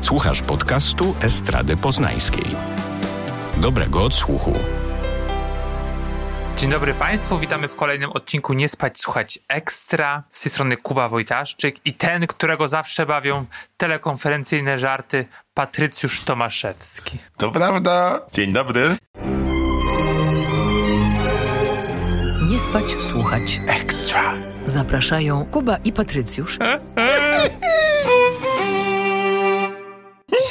Słuchasz podcastu Estrady Poznańskiej. Dobrego odsłuchu. Dzień dobry Państwu, witamy w kolejnym odcinku Nie Spać Słuchać Ekstra. Z tej strony Kuba Wojtaszczyk i ten, którego zawsze bawią telekonferencyjne żarty, Patrycjusz Tomaszewski. To prawda. Dzień dobry. Nie spać, słuchać. Ekstra. Zapraszają Kuba i Patrycjusz.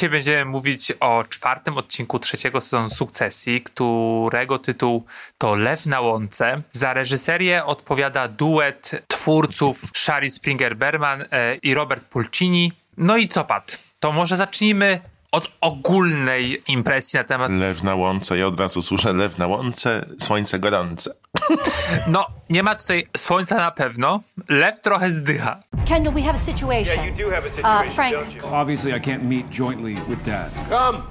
Dzisiaj będziemy mówić o czwartym odcinku trzeciego sezonu Sukcesji, którego tytuł to Lew na łące. Za reżyserię odpowiada duet twórców Shari Springer-Berman e, i Robert Pulcini. No i co, Pat? To może zacznijmy od ogólnej impresji na temat... Lew na łące. Ja od razu słyszę lew na łące, słońce gorące. No, nie ma tutaj słońca na pewno. Lew trochę zdycha. Kendall, we have a situation. Yeah, you do have a situation, Uh, Frank, don't you? Obviously, I can't meet jointly with Dad. Come,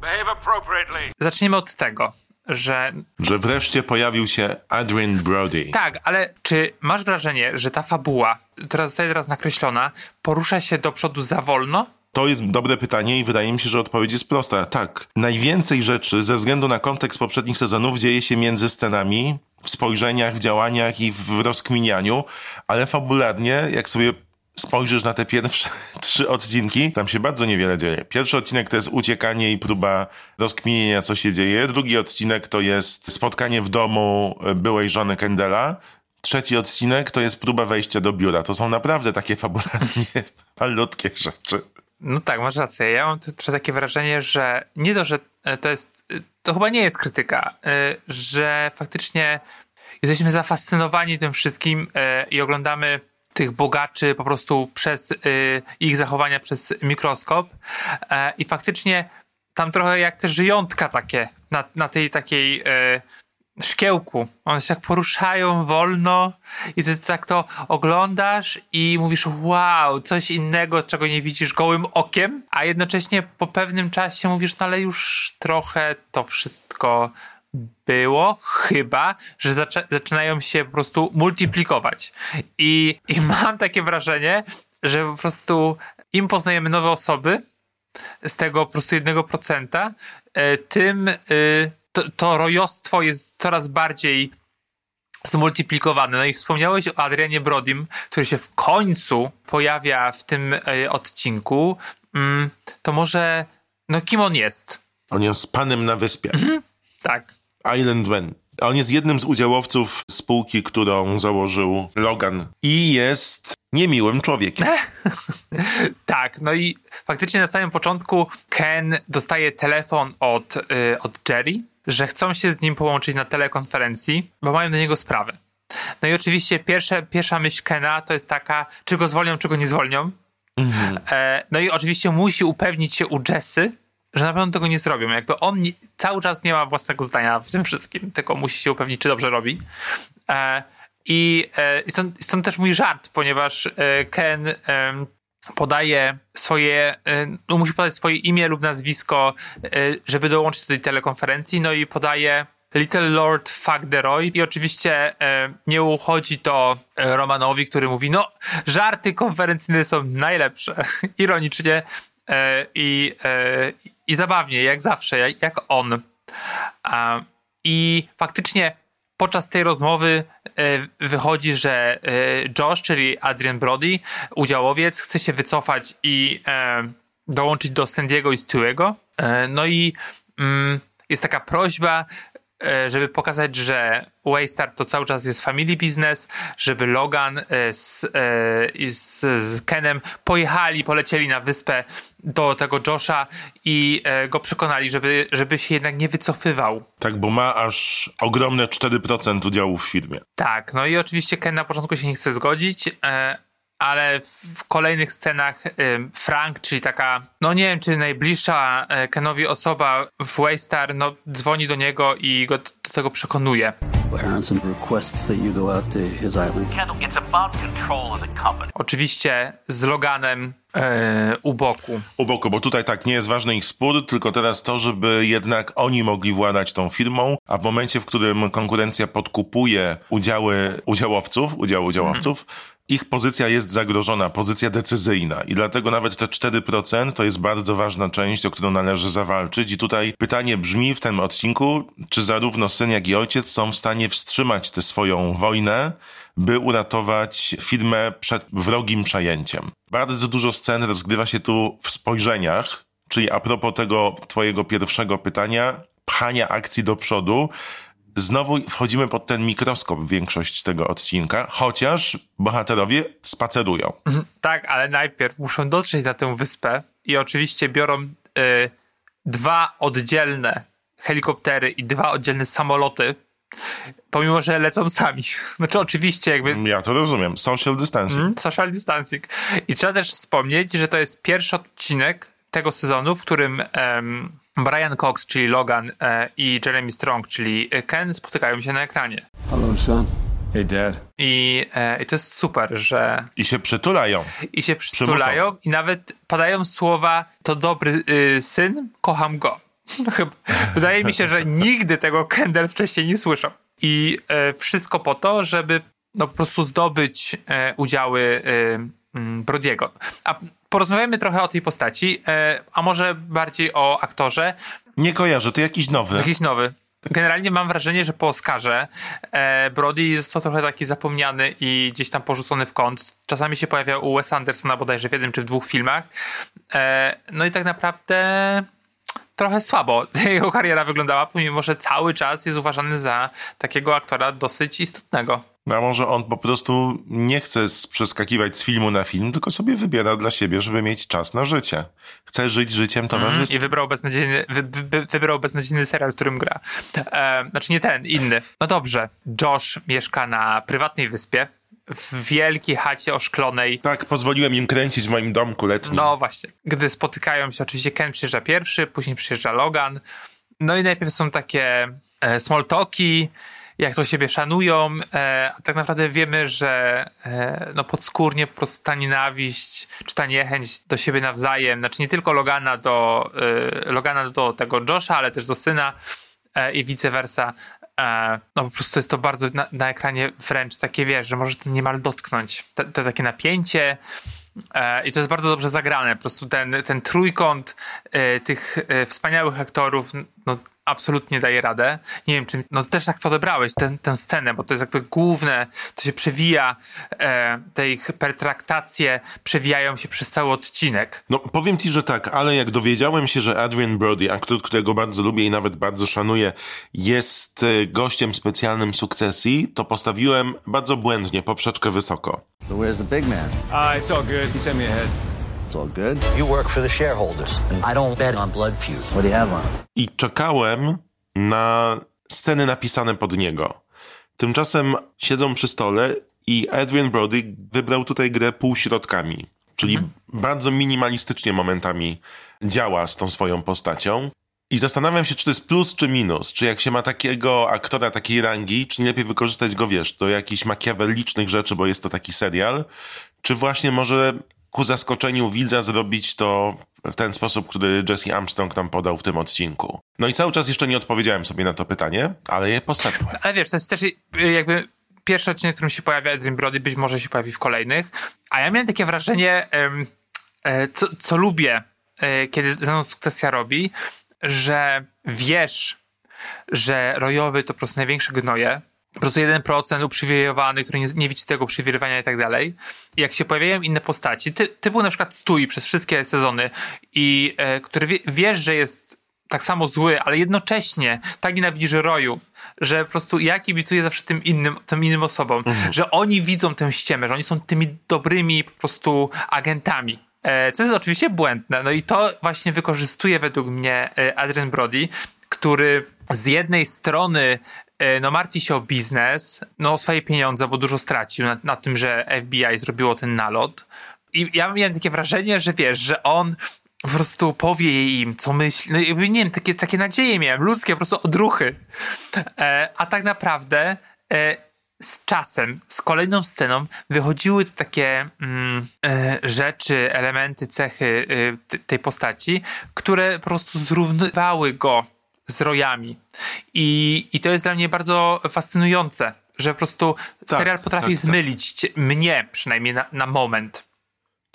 behave appropriately. Zacznijmy od tego, że Że wreszcie pojawił się Adrian Brody. tak, ale czy masz wrażenie, że ta fabuła, która zostaje teraz nakreślona, porusza się do przodu za wolno? To jest dobre pytanie i wydaje mi się, że odpowiedź jest prosta. Tak. Najwięcej rzeczy ze względu na kontekst poprzednich sezonów dzieje się między scenami, w spojrzeniach, w działaniach i w rozkminianiu, ale fabularnie, jak sobie spojrzysz na te pierwsze trzy odcinki, tam się bardzo niewiele dzieje. Pierwszy odcinek to jest uciekanie i próba rozkminienia, co się dzieje. Drugi odcinek to jest spotkanie w domu byłej żony Kendela. Trzeci odcinek to jest próba wejścia do biura. To są naprawdę takie fabularnie malutkie rzeczy. No tak, masz rację. Ja mam trochę takie wrażenie, że nie to, że e, to jest, e, to chyba nie jest krytyka, e, że faktycznie jesteśmy zafascynowani tym wszystkim e, i oglądamy tych bogaczy po prostu przez e, ich zachowania przez mikroskop e, i faktycznie tam trochę jak te żyjątka takie na, na tej takiej e, szkiełku. One się tak poruszają wolno i ty tak to oglądasz i mówisz wow, coś innego, czego nie widzisz gołym okiem, a jednocześnie po pewnym czasie mówisz, no ale już trochę to wszystko było, chyba, że zaczę- zaczynają się po prostu multiplikować. I, I mam takie wrażenie, że po prostu im poznajemy nowe osoby, z tego po prostu jednego procenta, e, tym e, to, to rojostwo jest coraz bardziej zmultiplikowane. No i wspomniałeś o Adrianie Brodim, który się w końcu pojawia w tym e, odcinku. Mm, To może, no kim on jest? On jest panem na wyspie. Tak. Island One. On jest jednym z udziałowców spółki, którą założył Logan. I jest niemiłym człowiekiem. Tak, no i faktycznie na samym początku Ken dostaje telefon od, y, od Jerry, że chcą się z nim połączyć na telekonferencji, bo mają do niego sprawę. No i oczywiście pierwsze, pierwsza myśl Kena to jest taka, czy go zwolnią, czy go nie zwolnią. E, no i oczywiście musi upewnić się u Jessy, że na pewno tego nie zrobią. Jakby on nie, cały czas nie ma własnego zdania w tym wszystkim, tylko musi się upewnić, czy dobrze robi. E, I e, stąd, stąd też mój żart, ponieważ e, Ken podaje swoje, e, no musi podać swoje imię lub nazwisko, e, żeby dołączyć do tej telekonferencji, no i podaje Little Lord Fagderoy i oczywiście e, nie uchodzi to Romanowi, który mówi, no żarty konferencyjne są najlepsze, ironicznie i, i zabawnie, jak zawsze, jak, jak on. I faktycznie podczas tej rozmowy e, wychodzi, że e, Josh, czyli Adrian Brody, udziałowiec, chce się wycofać i e, dołączyć do Sandiego i Stewego. E, no i mm, jest taka prośba, żeby pokazać, że Waystar to cały czas jest family business, żeby Logan e, z, e, z, z Kenem pojechali, polecieli na wyspę do tego Josha i e, go przekonali, żeby, żeby się jednak nie wycofywał. Tak, bo ma aż ogromne 4% udziału w firmie. Tak, no i oczywiście Ken na początku się nie chce zgodzić, e, ale w, kolejnych scenach e, Frank, czyli taka, no nie wiem, czy najbliższa e, Kenowi osoba w Waystar, no dzwoni do niego i go do tego przekonuje. Oczywiście z Loganem e, u boku. U boku, bo tutaj tak nie jest ważny ich spór, tylko teraz to, żeby jednak oni mogli władać tą firmą, a w momencie, w którym konkurencja podkupuje udziały udziałowców, udziały udziałowców, ich pozycja jest zagrożona, pozycja decyzyjna. I dlatego nawet te 4% to jest bardzo ważna część, o którą należy zawalczyć. I tutaj pytanie brzmi w tym odcinku, czy zarówno syn, jak i ojciec są w stanie wstrzymać tę swoją wojnę, by uratować firmę przed wrogim przejęciem. Bardzo dużo scen rozgrywa się tu w spojrzeniach, czyli a propos tego twojego pierwszego pytania, pchania akcji do przodu, znowu wchodzimy pod ten mikroskop większość tego odcinka, chociaż bohaterowie spacerują. Tak, ale najpierw muszą dotrzeć na tę wyspę i oczywiście biorą y, dwa oddzielne helikoptery i dwa oddzielne samoloty, pomimo, że lecą sami. Znaczy oczywiście jakby Ja to rozumiem. Social distancing. Mm, social distancing. I trzeba też wspomnieć, że to jest pierwszy odcinek tego sezonu, w którym em, Brian Cox, czyli Logan e, i Jeremy Strong, czyli Ken spotykają się na ekranie. Hello, son. Hey, Dad. I, e, I to jest super, że I się przytulają. i się przytulają i nawet padają słowa to dobry y, syn, kocham go. No chyba- Wydaje mi się, że nigdy tego Kendall wcześniej nie słyszał. I e, wszystko po to, żeby no, po prostu zdobyć e, udziały e, mm, Brodiego. A porozmawiamy trochę o tej postaci, e, a może bardziej o aktorze. Nie kojarzę, to jakiś nowy. Jakiś nowy. Generalnie mam wrażenie, że po Oscarze e, Brody został trochę taki zapomniany i gdzieś tam porzucony w kąt. Czasami się pojawia u Wes Andersona bodajże w jednym czy w dwóch filmach. E, no i tak naprawdę trochę słabo jego kariera wyglądała, pomimo że cały czas jest uważany za takiego aktora dosyć istotnego. No, A może on po prostu nie chce przeskakiwać z filmu na film, tylko sobie wybiera dla siebie, żeby mieć czas na życie. Chce żyć życiem towarzystwa. I wybrał beznadziejny, wy, wy, wybrał beznadziejny serial, którym gra. E, znaczy nie ten, inny. No dobrze. Josh mieszka na prywatnej wyspie, w wielkiej chacie oszklonej. Tak, pozwoliłem im kręcić w moim domku letnim. No właśnie. Gdy spotykają się, oczywiście Ken przyjeżdża pierwszy, później przyjeżdża Logan. No i najpierw są takie e, small talki, jak to siebie szanują, e, a tak naprawdę wiemy, że e, no podskórnie po prostu ta nienawiść, czy ta niechęć do siebie nawzajem, znaczy nie tylko Logana do, e, Logana do tego Josha, ale też do syna i vice versa. No po prostu jest to bardzo na, na ekranie wręcz takie, wiesz, że możesz to niemal dotknąć. Te, takie napięcie, I to jest bardzo dobrze zagrane. Po prostu ten, ten trójkąt tych wspaniałych aktorów no, absolutnie daje radę. Nie wiem, czy no, też tak to odebrałeś, tę, tę scenę, bo to jest jakby główne, to się przewija, e, te ich pertraktacje przewijają się przez cały odcinek. No, powiem ci, że tak, ale jak dowiedziałem się, że Adrian Brody, aktor, którego bardzo lubię i nawet bardzo szanuję, jest e, gościem specjalnym sukcesji, to postawiłem bardzo błędnie poprzeczkę wysoko. So where's the big man? Uh, it's all good. He sent me ahead. It's all good. You work for the shareholders, I don't bet on blood feud. What do you have on him? I czekałem na sceny napisane pod niego. Tymczasem siedzą przy stole i Adrian Brody wybrał tutaj grę półśrodkami, czyli bardzo minimalistycznie momentami działa z tą swoją postacią. I zastanawiam się, czy to jest plus czy minus. Czy jak się ma takiego aktora takiej rangi, czy nie lepiej wykorzystać go, wiesz, do jakichś makiawelicznych rzeczy, bo jest to taki serial, czy właśnie może ku zaskoczeniu widza zrobić to w ten sposób, który Jesse Armstrong nam podał w tym odcinku. No i cały czas jeszcze nie odpowiedziałem sobie na to pytanie, ale je postawiłem. Ale wiesz, to jest też jakby pierwszy odcinek, w którym się pojawia Adrian Brody, być może się pojawi w kolejnych. A ja miałem takie wrażenie, e, co, co lubię, e, kiedy ze mną sukcesja robi, że wiesz, że rojowy to po prostu największe gnoje, po prostu 1% uprzywilejowany, który nie, nie widzi tego uprzywilejowania i tak dalej. Jak się pojawiają inne postaci, ty, typu na przykład Stój przez wszystkie sezony i e, który wie, wiesz, że jest tak samo zły, ale jednocześnie tak nienawidzisz rojów, że po prostu ja kibicuję zawsze tym innym, tym innym osobom, że oni widzą tę ściemę, że oni są tymi dobrymi po prostu agentami. E, co jest oczywiście błędne. No i to właśnie wykorzystuje według mnie e, Adrian Brody, który z jednej strony no martwi się o biznes, no o swoje pieniądze, bo dużo stracił na, na tym, że FBI zrobiło ten nalot. I ja miałem takie wrażenie, że wiesz, że on po prostu powie im, co myśli. No jakby, nie wiem, takie, takie nadzieje miałem, ludzkie po prostu odruchy. E, a tak naprawdę e, z czasem, z kolejną sceną wychodziły takie mm, e, rzeczy, elementy, cechy e, t- tej postaci, które po prostu zrównywały go z rojami. I, I to jest dla mnie bardzo fascynujące, że po prostu Tak, serial potrafi tak, tak. zmylić cię, mnie przynajmniej na, na moment.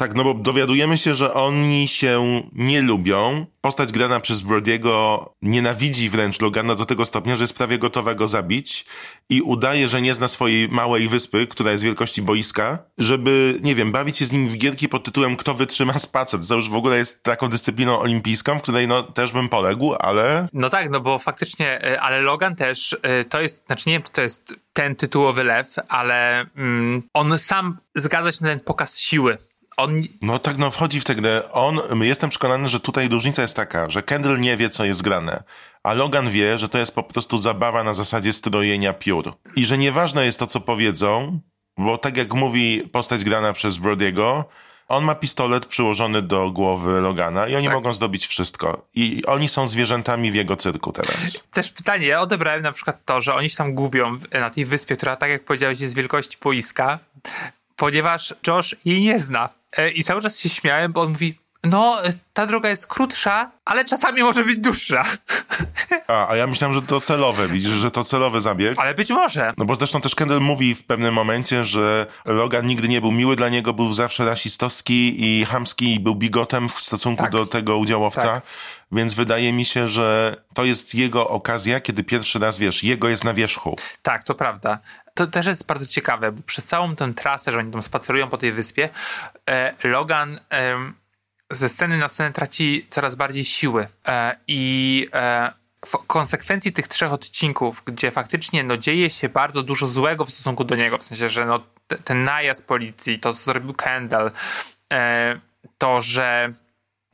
Tak, no bo dowiadujemy się, że oni się nie lubią. Postać grana przez Brody'ego nienawidzi wręcz Logana do tego stopnia, że jest prawie gotowa go zabić i udaje, że nie zna swojej małej wyspy, która jest wielkości boiska, żeby, nie wiem, bawić się z nim w gierki pod tytułem Kto wytrzyma spacet, co już w ogóle jest taką dyscypliną olimpijską, w której no też bym poległ, ale No tak, no bo faktycznie, y, ale Logan też, y, to jest, znaczy nie wiem, czy to jest ten tytułowy lew, ale mm, on sam zgadza się na ten pokaz siły. On, No tak, no wchodzi w tę grę. On, jestem przekonany, że tutaj różnica jest taka, że Kendall nie wie, co jest grane, a Logan wie, że to jest po prostu zabawa na zasadzie strojenia piór. I że nieważne jest to, co powiedzą, bo tak jak mówi postać grana przez Brody'ego, on ma pistolet przyłożony do głowy Logana i oni Tak. mogą zdobyć wszystko. I oni są zwierzętami w jego cyrku teraz. też pytanie, ja odebrałem na przykład to, że oni się tam gubią na tej wyspie, która, tak jak powiedziałeś, jest wielkości boiska, ponieważ Josh jej nie zna. E, I cały czas się śmiałem, bo on mówi, no, e, ta droga jest krótsza, ale czasami może być dłuższa. A, a ja myślałem, że to celowe, widzisz, że to celowy zabieg. ale być może. No bo zresztą też Kendall mówi w pewnym momencie, że Logan nigdy nie był miły dla niego, był zawsze rasistowski i chamski i był bigotem w stosunku Tak. do tego udziałowca. Tak. Więc wydaje mi się, że to jest jego okazja, kiedy pierwszy raz, wiesz, jego jest na wierzchu. Tak, to prawda. To też jest bardzo ciekawe, bo przez całą tę trasę, że oni tam spacerują po tej wyspie, e, Logan ze sceny na scenę traci coraz bardziej siły. E, I e, w konsekwencji tych trzech odcinków, gdzie faktycznie no, dzieje się bardzo dużo złego w stosunku do niego, w sensie, że no, te- ten najazd policji, to co zrobił Kendall, to, że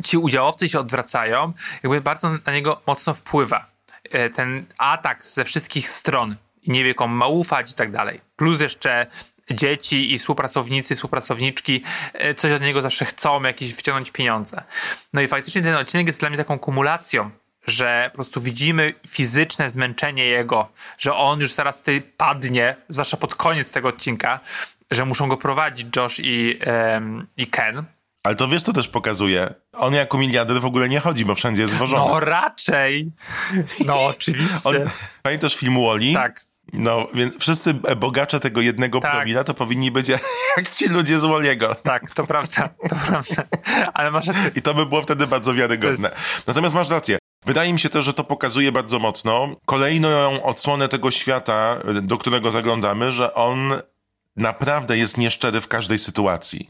ci udziałowcy się odwracają, jakby bardzo na niego mocno wpływa. Ten atak ze wszystkich stron i nie wie komu ma ufać i tak dalej. Plus jeszcze dzieci i współpracownicy, współpracowniczki e, coś od niego zawsze chcą, jakieś wyciągnąć pieniądze. No i faktycznie ten odcinek jest dla mnie taką kumulacją, że po prostu widzimy fizyczne zmęczenie jego, że on już zaraz tutaj padnie, zwłaszcza pod koniec tego odcinka, że muszą go prowadzić Josh i, i Ken. Ale to wiesz, to też pokazuje. On jako miliarder w ogóle nie chodzi, bo wszędzie jest wożony. No raczej. No oczywiście. On, pamiętasz film Wall-E? Tak. No, więc wszyscy bogacze tego jednego Tak. promila to powinni być jak ci ludzie z Walliego. Tak, to prawda, to prawda. Ale masz rację. I to by było wtedy bardzo wiarygodne. Natomiast masz rację. Wydaje mi się też, że to pokazuje bardzo mocno kolejną odsłonę tego świata, do którego zaglądamy, że on naprawdę jest nieszczery w każdej sytuacji.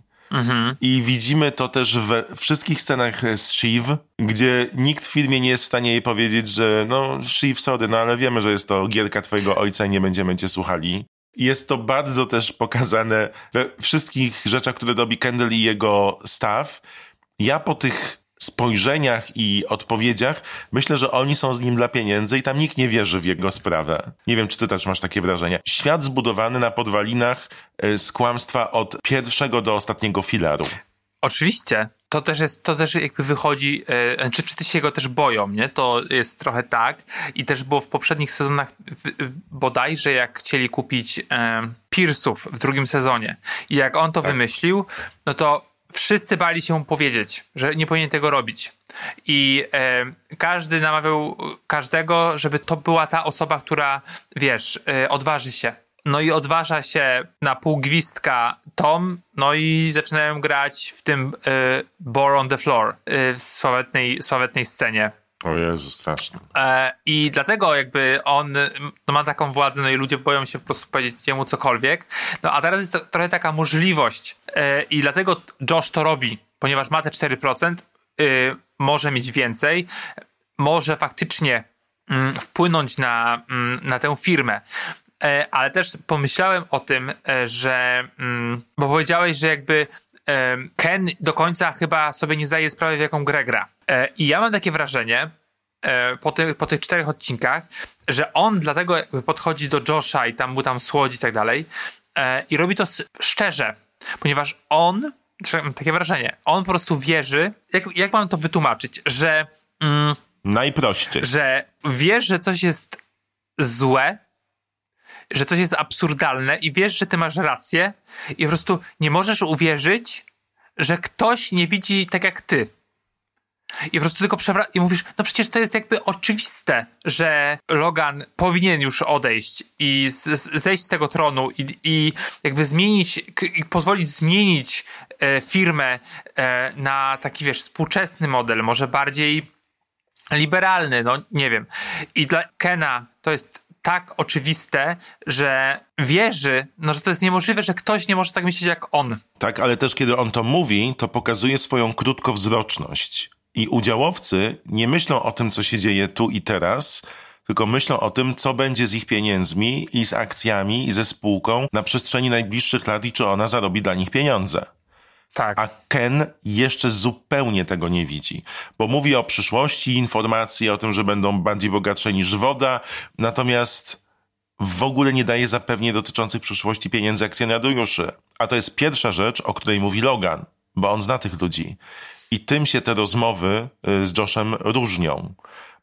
I widzimy to też we wszystkich scenach z Shiv, gdzie nikt w filmie nie jest w stanie jej powiedzieć, że no Shiv, sorry, no ale wiemy, że jest to gierka twojego ojca i nie będziemy cię słuchali. Jest to bardzo też pokazane we wszystkich rzeczach, które robi Kendall i jego staff. Ja po tych spojrzeniach i odpowiedziach myślę, że oni są z nim dla pieniędzy i tam nikt nie wierzy w jego sprawę. Nie wiem, czy ty też masz takie wrażenie. Świat zbudowany na podwalinach y, z kłamstwa od pierwszego do ostatniego filaru. Oczywiście. To też jest, to też jakby wychodzi, e, czy wszyscy się go też boją, nie? To jest trochę tak. I też było w poprzednich sezonach w, e, bodajże jak chcieli kupić e, Piersów w drugim sezonie. I jak on to wymyślił, no to wszyscy bali się powiedzieć, że nie powinien tego robić. I e, każdy namawiał każdego, żeby to była ta osoba, która, wiesz, e, odważy się. No i odważa się na pół gwizdka Tom, no i zaczynają grać w tym e, Bore on the Floor e, w sławetnej, sławetnej scenie. O Jezu, straszne. E, I dlatego jakby on no, ma taką władzę, no i ludzie boją się po prostu powiedzieć jemu cokolwiek. No a teraz jest to, trochę taka możliwość e, i dlatego Josh to robi, ponieważ ma te 4%, y, może mieć więcej, może faktycznie mm, wpłynąć na, mm, na tę firmę. E, ale też pomyślałem o tym, że mm, bo powiedziałeś, że jakby Ken do końca chyba sobie nie zdaje sprawy, w jaką grę gra. E, I ja mam takie wrażenie, e, po, tych, po tych czterech odcinkach, że on dlatego podchodzi do Josha i tam mu tam słodzi i tak dalej e, i robi to szczerze, ponieważ on, mam takie wrażenie, on po prostu wierzy, jak, jak mam to wytłumaczyć, że, mm, Najprościej. że wiesz, że coś jest złe, że coś jest absurdalne i wiesz, że ty masz rację i po prostu nie możesz uwierzyć, że ktoś nie widzi tak jak ty. I po prostu tylko przewra... I mówisz, no przecież to jest jakby oczywiste, że Logan powinien już odejść i zejść z tego tronu i, i jakby zmienić, i pozwolić zmienić e, firmę e, na taki, wiesz, współczesny model, może bardziej liberalny, no nie wiem. I dla Kena to jest tak oczywiste, że wierzy, no że to jest niemożliwe, że ktoś nie może tak myśleć jak on. Tak, ale też kiedy on to mówi, to pokazuje swoją krótkowzroczność. I udziałowcy nie myślą o tym, co się dzieje tu i teraz, tylko myślą o tym, co będzie z ich pieniędzmi i z akcjami i ze spółką na przestrzeni najbliższych lat i czy ona zarobi dla nich pieniądze. Tak. A Ken jeszcze zupełnie tego nie widzi, bo mówi o przyszłości, informacji o tym, że będą bardziej bogatsze niż woda, natomiast w ogóle nie daje zapewnień dotyczących przyszłości pieniędzy akcjonariuszy. A to jest pierwsza rzecz, o której mówi Logan, bo on zna tych ludzi. I tym się te rozmowy y, z Joshem różnią.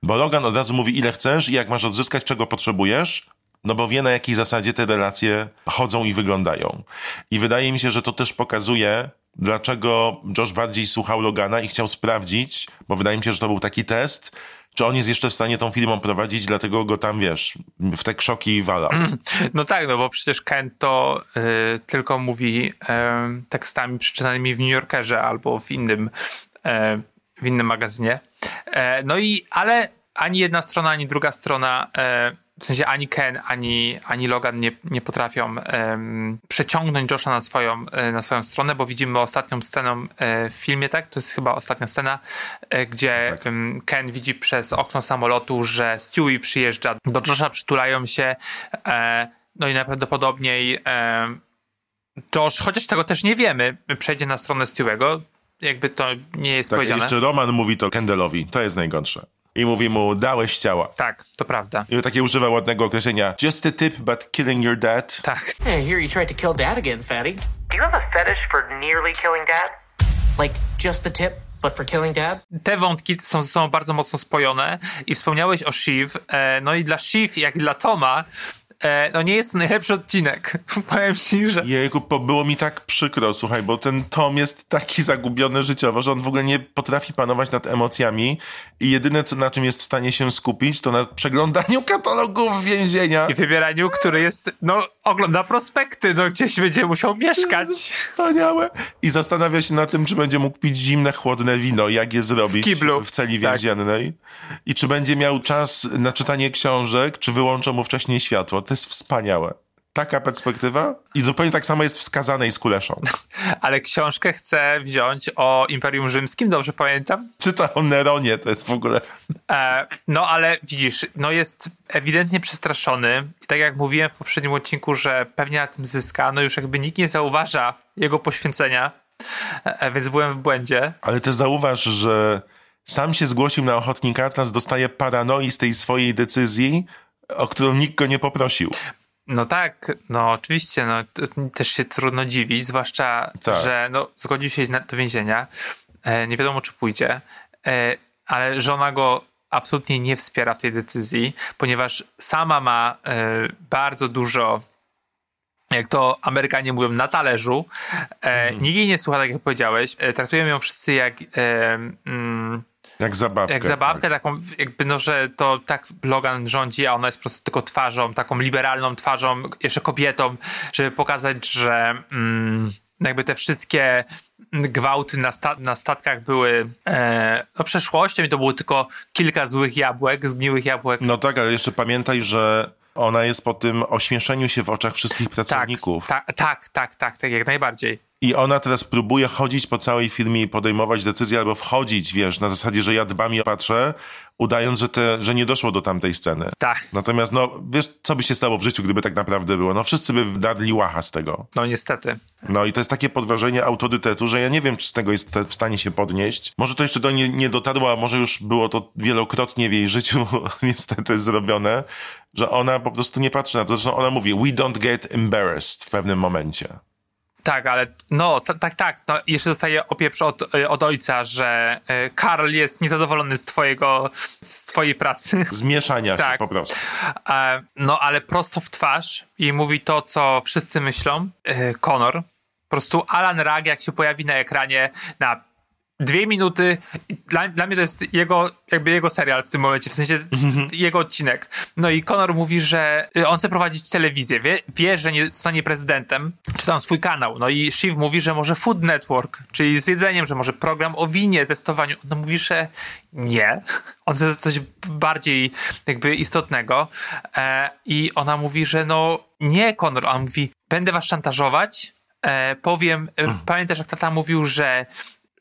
Bo Logan od razu mówi, ile chcesz i jak masz odzyskać, czego potrzebujesz, no bo wie na jakiej zasadzie te relacje chodzą i wyglądają. I wydaje mi się, że to też pokazuje, dlaczego Josh bardziej słuchał Logana i chciał sprawdzić, bo wydaje mi się, że to był taki test, czy on jest jeszcze w stanie tą firmą prowadzić, dlatego go tam, wiesz, w te krzoki walał. No tak, no bo przecież Ken to y, tylko mówi y, tekstami przeczytanymi w New Yorkerze albo w innym, y, w innym magazynie. E, no i, ale ani jedna strona, ani druga strona, e, w sensie ani Ken, ani, ani Logan nie, nie potrafią em, przeciągnąć Josha na swoją, e, na swoją stronę, bo widzimy ostatnią sceną e, w filmie, tak? To jest chyba ostatnia scena, gdzie em, Ken widzi przez okno samolotu, że Stewie przyjeżdża do Josha, przytulają się, no i najprawdopodobniej Josh, chociaż tego też nie wiemy, przejdzie na stronę Stewego. Jakby to nie jest Tak, powiedziane. jeszcze Roman mówi to Kendelowi, to jest najgorsze. I mówi mu, dałeś ciała. Tak, to prawda. I takie używa ładnego określenia, just a tip but killing your dad. Tak. Hey, I hear you tried to kill Dad again, Fatty. Do you have a fetish for nearly killing dad? Like, just the tip, but for killing Dad? Te wątki są ze sobą bardzo mocno spojone i wspomniałeś o Shiv. E, no i dla Shiv, jak i dla Toma, e, no nie jest to najlepszy odcinek. Powiem ci, że... Jejku, było mi tak przykro, słuchaj, bo ten Tom jest taki zagubiony życiowo, że on w ogóle nie potrafi panować nad emocjami i jedyne, co, na czym jest w stanie się skupić, to na przeglądaniu katalogów więzienia. I wybieraniu, który jest, no, ogląda prospekty, no gdzieś będzie musiał mieszkać. Wspaniałe. I zastanawia się nad tym, czy będzie mógł pić zimne, chłodne wino, jak je zrobić W kiblu. w celi Tak. więziennej. I czy będzie miał czas na czytanie książek, czy wyłączą mu wcześniej światło. To jest wspaniałe. Taka perspektywa i zupełnie tak samo jest wskazanej z Kuleszą. Ale książkę chcę wziąć o Imperium Rzymskim, dobrze pamiętam? Czyta o Neronie, to jest w ogóle... E, no ale widzisz, no jest ewidentnie przestraszony i tak jak mówiłem w poprzednim odcinku, że pewnie na tym zyska, no już jakby nikt nie zauważa jego poświęcenia, e, więc byłem w błędzie. Ale też zauważ, że sam się zgłosił na ochotnika, a teraz dostaje paranoi z tej swojej decyzji, o którą nikt go nie poprosił. No tak, no oczywiście, no też się trudno dziwić, zwłaszcza, Tak. że no, zgodził się na, do więzienia, e, nie wiadomo czy pójdzie, e, ale żona go absolutnie nie wspiera w tej decyzji, ponieważ sama ma e, bardzo dużo jak to Amerykanie mówią, na talerzu. E, Nikt jej nie słucha, tak jak powiedziałeś. E, traktują ją wszyscy jak, e, mm, Jak zabawkę. jak zabawkę, taką jakby, no, że to tak Logan rządzi, a ona jest po prostu tylko twarzą, taką liberalną twarzą, jeszcze kobietą, żeby pokazać, że mm, jakby te wszystkie gwałty na, sta- na statkach były e, no, przeszłością i to było tylko kilka złych jabłek, zgniłych jabłek. No tak, ale jeszcze pamiętaj, że ona jest po tym ośmieszeniu się w oczach wszystkich tak, pracowników. tak, tak, tak, tak, tak, jak najbardziej. I ona teraz próbuje chodzić po całej firmie i podejmować decyzje, albo wchodzić, wiesz, na zasadzie, że ja dbam i patrzę, udając, że, te, że nie doszło do tamtej sceny. Tak. Natomiast, no, wiesz, co by się stało w życiu, gdyby tak naprawdę było? No, wszyscy by darli łacha z tego. No niestety. No i to jest takie podważenie autorytetu, że ja nie wiem, czy z tego jest w stanie się podnieść. Może to jeszcze do niej nie dotarło, a może już było to wielokrotnie w jej życiu niestety zrobione, że ona po prostu nie patrzy na to. Zresztą ona mówi, we don't get embarrassed w pewnym momencie. Tak, ale no, tak, tak. No, jeszcze dostaje opieprz od, y, od ojca, że y, Karl jest niezadowolony z twojego, z twojej pracy. Zmieszania się Tak. po prostu. E, no, ale prosto w twarz i mówi to, co wszyscy myślą. Connor. Po prostu Alan Rag, jak się pojawi na ekranie na dwie minuty. Dla, dla mnie to jest jego, jakby jego serial w tym momencie, w sensie jego odcinek. No i Conor mówi, że y, on chce prowadzić telewizję, wie, wie że nie zostanie prezydentem, czy tam swój kanał. No i Shiv mówi, że może Food Network, czyli z jedzeniem, że może program o winie, testowaniu. No mówi, że nie. On chce coś bardziej jakby istotnego. E, I ona mówi, że no nie, Conor. A on mówi, będę was szantażować, e, powiem, e, pamiętasz jak tata mówił, że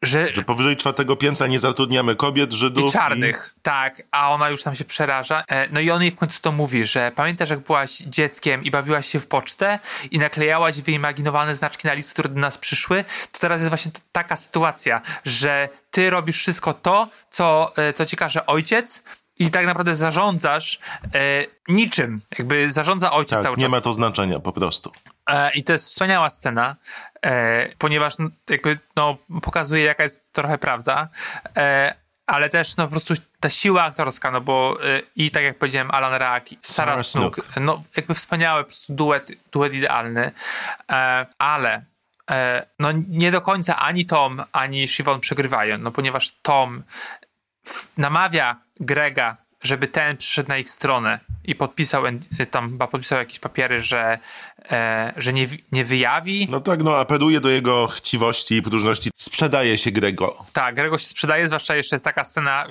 że, Że powyżej czwartego piętra nie zatrudniamy kobiet, Żydów i czarnych, tak, a ona już tam się przeraża. E, No i on jej w końcu to mówi, że pamiętasz jak byłaś dzieckiem i bawiłaś się w pocztę i naklejałaś wyimaginowane znaczki na listy, które do nas przyszły, to teraz jest właśnie taka sytuacja, że ty robisz wszystko to, co, e, co ci każe ojciec i tak naprawdę zarządzasz e, niczym, jakby zarządza ojciec Tak, cały nie czas. ma to znaczenia po prostu. E, I to jest wspaniała scena, e, ponieważ jakby no, pokazuje, jaka jest trochę prawda, e, ale też no, po prostu ta siła aktorska, no bo e, i tak jak powiedziałem, Alan Rack, i Sarah Snook, Snook. no jakby wspaniały po prostu duet, duet idealny, e, ale e, no nie do końca ani Tom, ani Siobhan przegrywają, no ponieważ Tom namawia Grega, żeby ten przyszedł na ich stronę i podpisał, tam chyba podpisał jakieś papiery, że, e, że nie, nie wyjawi. No tak, no apeluje do jego chciwości i próżności. Sprzedaje się Grego. Tak, Grego się sprzedaje, zwłaszcza jeszcze jest taka scena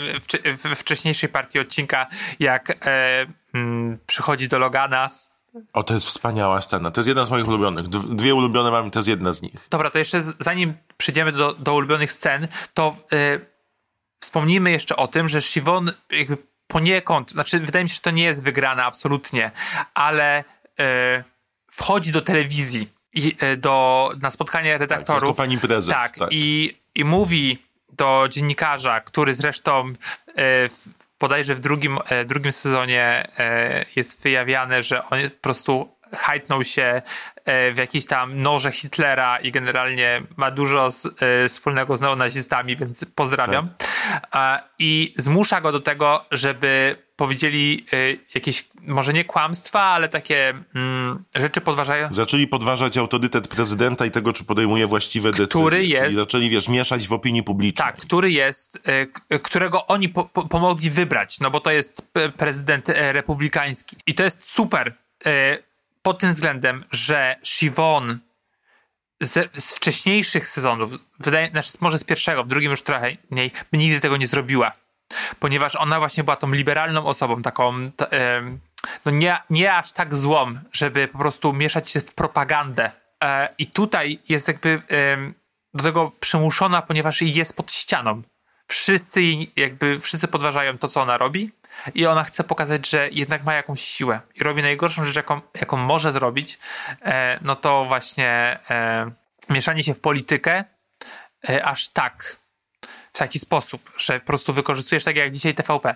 w, we wcześniejszej partii odcinka, jak e, mm, przychodzi do Logana. O, to jest wspaniała scena. To jest jedna z moich ulubionych. Dwie ulubione mam, to jest jedna z nich. Dobra, to jeszcze zanim przejdziemy do, do ulubionych scen, to e, wspomnijmy jeszcze o tym, że Siwon jakby poniekąd, znaczy wydaje mi się, że to nie jest wygrana absolutnie, ale e, wchodzi do telewizji i, e, do, na spotkanie redaktorów. jako pani prezes, Tak, tak. I, i mówi do dziennikarza, który zresztą w, bodajże w drugim, drugim sezonie jest wyjawiane, że on po prostu hajtnął się w jakieś tam noże Hitlera i generalnie ma dużo z, e, wspólnego z neonazistami, więc pozdrawiam. A, I zmusza go do tego, żeby powiedzieli e, jakieś, może nie kłamstwa, ale takie mm, rzeczy podważające. Zaczęli podważać autorytet prezydenta i tego, czy podejmuje właściwe decyzje. Który jest- Czyli zaczęli, wiesz, mieszać w opinii publicznej. Tak, który jest, e, którego oni po, po, pomogli wybrać, no bo to jest prezydent e, republikański. I to jest super e, pod tym względem, że Siwon z, z wcześniejszych sezonów, wydaje, znaczy może z pierwszego, w drugim już trochę mniej, by nigdy tego nie zrobiła. Ponieważ ona właśnie była tą liberalną osobą, taką t, em, no nie, nie aż tak złą, żeby po prostu mieszać się w propagandę. E, I tutaj jest jakby em, do tego przymuszona, ponieważ jest pod ścianą. Wszyscy jakby, wszyscy podważają to, co ona robi i ona chce pokazać, że jednak ma jakąś siłę i robi najgorszą rzecz, jaką, jaką może zrobić, e, no to właśnie e, mieszanie się w politykę e, aż tak, w taki sposób, że po prostu wykorzystujesz, tak jak dzisiaj TVP,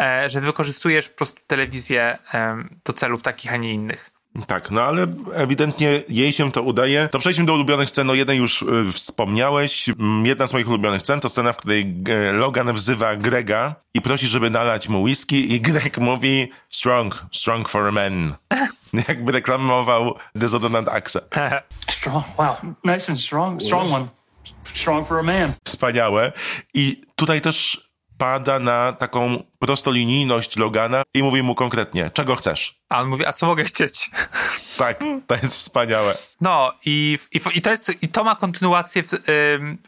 e, że wykorzystujesz po prostu telewizję e, do celów takich, a nie innych. Tak, no ale ewidentnie jej się to udaje. To przejdźmy do ulubionych scen. O jednej już y, wspomniałeś. Mm, Jedna z moich ulubionych scen to scena, w której e, Logan wzywa Grega i prosi, żeby nalać mu whisky i Greg mówi strong, strong for a man. Jakby reklamował dezodorant Axe. Strong. Wow. Nice and strong. Strong one. Strong for a man. Wspaniałe. I tutaj też pada na taką prostolinijność Logana i mówi mu konkretnie, czego chcesz. A on mówi, a co mogę chcieć? Tak, to jest wspaniałe. No i, i, i, to, jest, i to ma kontynuację w,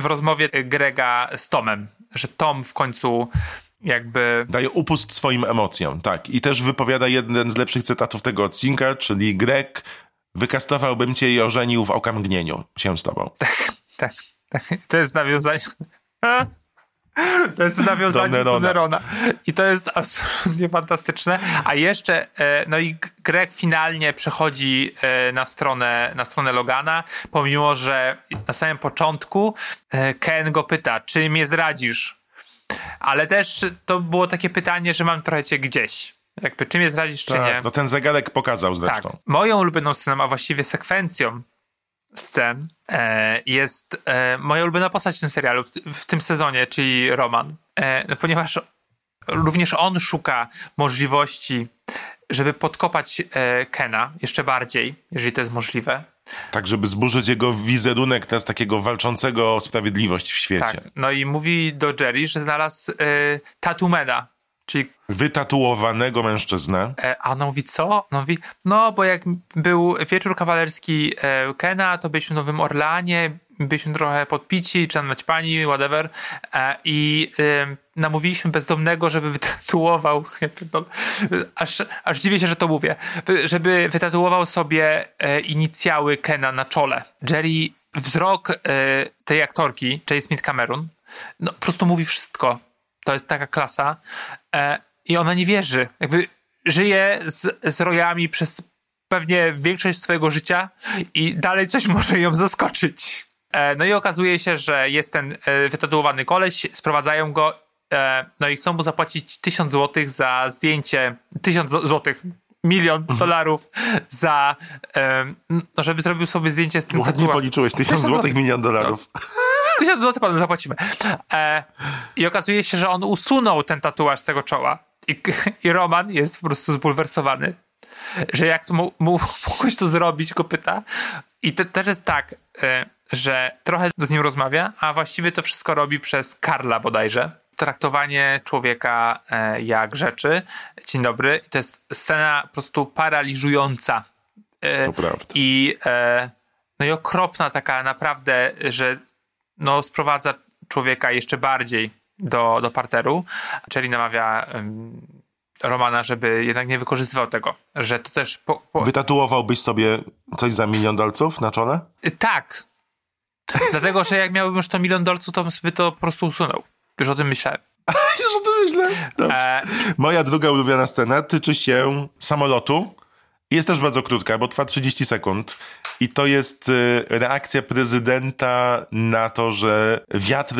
w rozmowie Grega z Tomem, że Tom w końcu jakby... Daje upust swoim emocjom, tak. I też wypowiada jeden z lepszych cytatów tego odcinka, czyli Greg, wykastowałbym cię i ożenił w okamgnieniu się z tobą. Tak, tak. To jest nawiązanie... To jest nawiązanie Do do Nerona. Nerona. I to jest absolutnie fantastyczne. A jeszcze, e, no i Greg finalnie przechodzi e, na stronę, na stronę Logana, pomimo, że na samym początku e, Ken go pyta, czy mnie zdradzisz? Ale też to było takie pytanie, że mam trochę cię gdzieś. Jakby, czy mnie zdradzisz, czy nie? Tak, no ten zegarek pokazał Tak. zresztą. Moją ulubioną sceną, a właściwie sekwencją scen e, jest e, moja ulubiona postać w tym serialu, w, tym sezonie, czyli Roman. E, ponieważ również on szuka możliwości, żeby podkopać Kena jeszcze bardziej, jeżeli to jest możliwe. Tak, żeby zburzyć jego wizerunek teraz takiego walczącego o sprawiedliwość w świecie. Tak. No i mówi do Jerry, że znalazł y, tatumena, czyli Wytatuowanego mężczyznę. E, a ona mówi, co? Ona mówi, no bo jak był wieczór kawalerski e, Kena, to byliśmy w Nowym Orlanie, byliśmy trochę podpici, czy nawet pani, whatever, e, i namówiliśmy bezdomnego, żeby wytatuował, aż, aż dziwię się, że to mówię, żeby wytatuował sobie inicjały Kena na czole. Jerry, wzrok tej aktorki, J. Smith Cameron, no po prostu mówi wszystko. To jest taka klasa. E, I ona nie wierzy. Jakby żyje z, z rojami przez pewnie większość swojego życia i dalej coś może ją zaskoczyć. E, no i okazuje się, że jest ten e, wytatuowany koleś, sprowadzają go, e, no i chcą mu zapłacić tysiąc złotych za zdjęcie, tysiąc złotych, milion dolarów za, e, no żeby zrobił sobie zdjęcie z tym Ładnie tatuażem. policzyłeś, tysiąc złotych, złotych. milion dolarów. Tysiąc złotych panu zapłacimy. E, I okazuje się, że on usunął ten tatuaż z tego czoła. I, i Roman jest po prostu zbulwersowany, że jak to mu, mu mogłeś to zrobić, go pyta. I te, też jest tak, e, że trochę z nim rozmawia, a właściwie to wszystko robi przez Karla bodajże. Traktowanie człowieka e, jak rzeczy. Dzień dobry. I to jest scena po prostu paraliżująca. E, To prawda. I, e, no i okropna taka naprawdę, że no, sprowadza człowieka jeszcze bardziej do, do parteru. Czyli namawia em, Romana, żeby jednak nie wykorzystywał tego, że to też po, po, Wytatuowałbyś sobie coś za milion dolców na czole? tak. Dlatego, że jak miałbym już to milion dolców, to bym sobie to po prostu usunął. Już o tym myślałem. Już o tym. Dobrze. E, Moja druga ulubiona scena tyczy się samolotu. Jest też bardzo krótka, bo trwa 30 sekund. I to jest y, reakcja prezydenta na to, że wiatr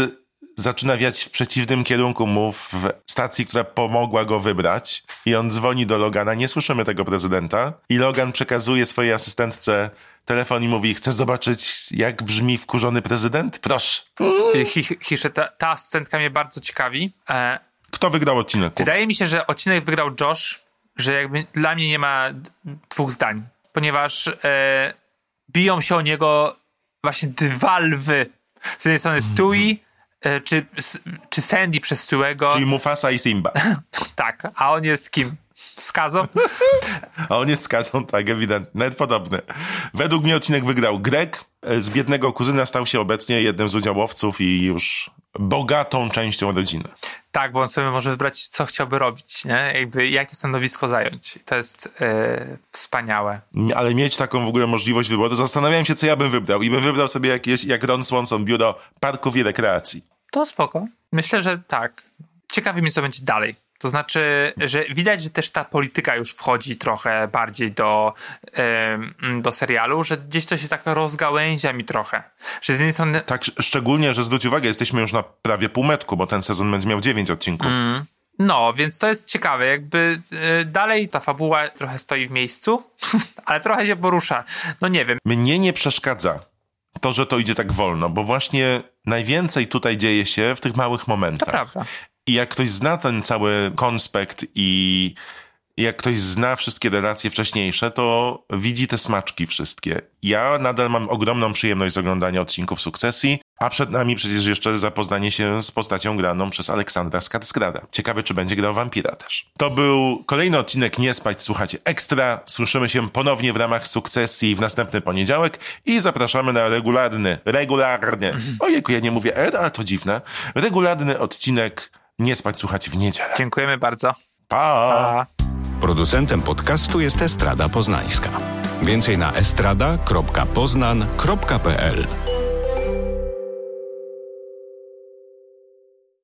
zaczyna wiać w przeciwnym kierunku mu w stacji, która pomogła go wybrać. I on dzwoni do Logana. Nie słyszymy tego prezydenta. I Logan przekazuje swojej asystentce telefon i mówi: Chcesz zobaczyć, jak brzmi wkurzony prezydent? Proszę. hi, Hisze, ta, ta scenka mnie bardzo ciekawi. E, Kto wygrał odcinek? Wydaje mi się, że odcinek wygrał Josh, że jakby dla mnie nie ma dwóch zdań, ponieważ e, biją się o niego właśnie dwa lwy. Z jednej strony Stewie, e, czy, czy Sandy przez Stewego. Czyli Mufasa i Simba. Tak, a on jest kim? Skazą? A on jest skazą, tak, ewidentnie. Nawet podobny. Według mnie odcinek wygrał Greg. Z biednego kuzyna stał się obecnie jednym z udziałowców i już bogatą częścią rodziny. Tak, bo on sobie może wybrać, co chciałby robić, nie? Jakby, jakie stanowisko zająć. To jest e, wspaniałe. Ale mieć taką w ogóle możliwość wyboru, zastanawiałem się, co ja bym wybrał. I bym wybrał sobie jakieś, jak Ron Swanson, biuro parków i rekreacji. To spoko. Myślę, że tak. Ciekawi mnie, co będzie dalej. To znaczy, że widać, że też ta polityka już wchodzi trochę bardziej do, do serialu, że gdzieś to się tak rozgałęzia mi trochę. Że z jednej strony Tak, sz- szczególnie, że zwróć uwagę, jesteśmy już na prawie półmetku, bo ten sezon będzie miał 9 odcinków. No, więc to jest ciekawe. Jakby e, dalej ta fabuła trochę stoi w miejscu, ale trochę się porusza. No nie wiem. Mnie nie przeszkadza to, że to idzie tak wolno, bo właśnie najwięcej tutaj dzieje się w tych małych momentach. To prawda. I jak ktoś zna ten cały konspekt i jak ktoś zna wszystkie relacje wcześniejsze, to widzi te smaczki wszystkie. Ja nadal mam ogromną przyjemność z oglądania odcinków sukcesji, a przed nami przecież jeszcze zapoznanie się z postacią graną przez Aleksandra Skarsgarda. Ciekawe, czy będzie grał wampira też. To był kolejny odcinek Nie Spać, słuchajcie Ekstra. Słyszymy się ponownie w ramach sukcesji w następny poniedziałek i zapraszamy na regularny, regularny, ojejku, ja nie mówię R, ale to dziwne, regularny odcinek Nie Spać, słuchać w niedzielę. Dziękujemy bardzo. Pa! A... Producentem podcastu jest Estrada Poznańska. Więcej na estrada.poznan.pl